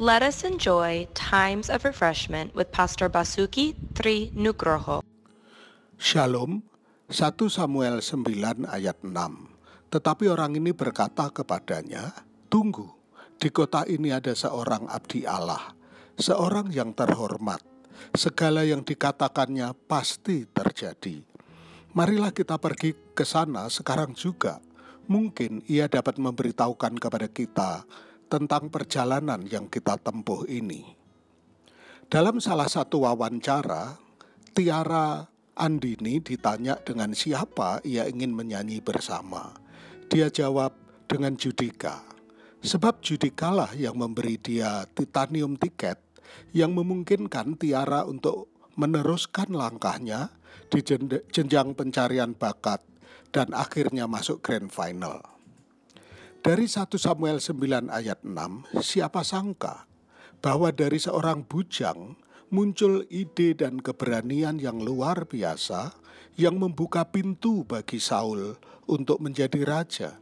Let us enjoy times of refreshment with Pastor Basuki Tri Nugroho. Shalom, 1 Samuel 9 ayat 6. Tetapi orang ini berkata kepadanya, Tunggu, di kota ini ada seorang abdi Allah, seorang yang terhormat. Segala yang dikatakannya pasti terjadi. Marilah kita pergi ke sana sekarang juga. Mungkin ia dapat memberitahukan kepada kita tentang perjalanan yang kita tempuh ini. Dalam salah satu wawancara, Tiara Andini ditanya dengan siapa ia ingin menyanyi bersama. Dia jawab dengan Judika, sebab Judikalah yang memberi dia titanium tiket yang memungkinkan Tiara untuk meneruskan langkahnya di jenjang pencarian bakat dan akhirnya masuk grand final. Dari 1 Samuel 9 ayat 6, siapa sangka bahwa dari seorang bujang muncul ide dan keberanian yang luar biasa yang membuka pintu bagi Saul untuk menjadi raja.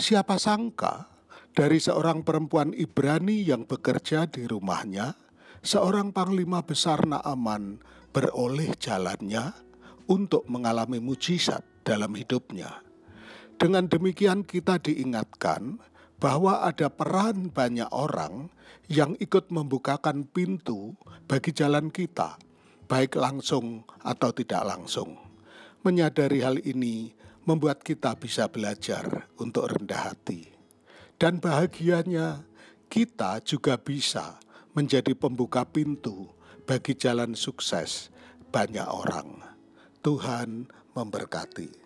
Siapa sangka dari seorang perempuan Ibrani yang bekerja di rumahnya, seorang panglima besar Naaman beroleh jalannya untuk mengalami mujizat dalam hidupnya. Dengan demikian kita diingatkan bahwa ada peran banyak orang yang ikut membukakan pintu bagi jalan kita, baik langsung atau tidak langsung. Menyadari hal ini membuat kita bisa belajar untuk rendah hati. Dan bahagianya kita juga bisa menjadi pembuka pintu bagi jalan sukses banyak orang. Tuhan memberkati.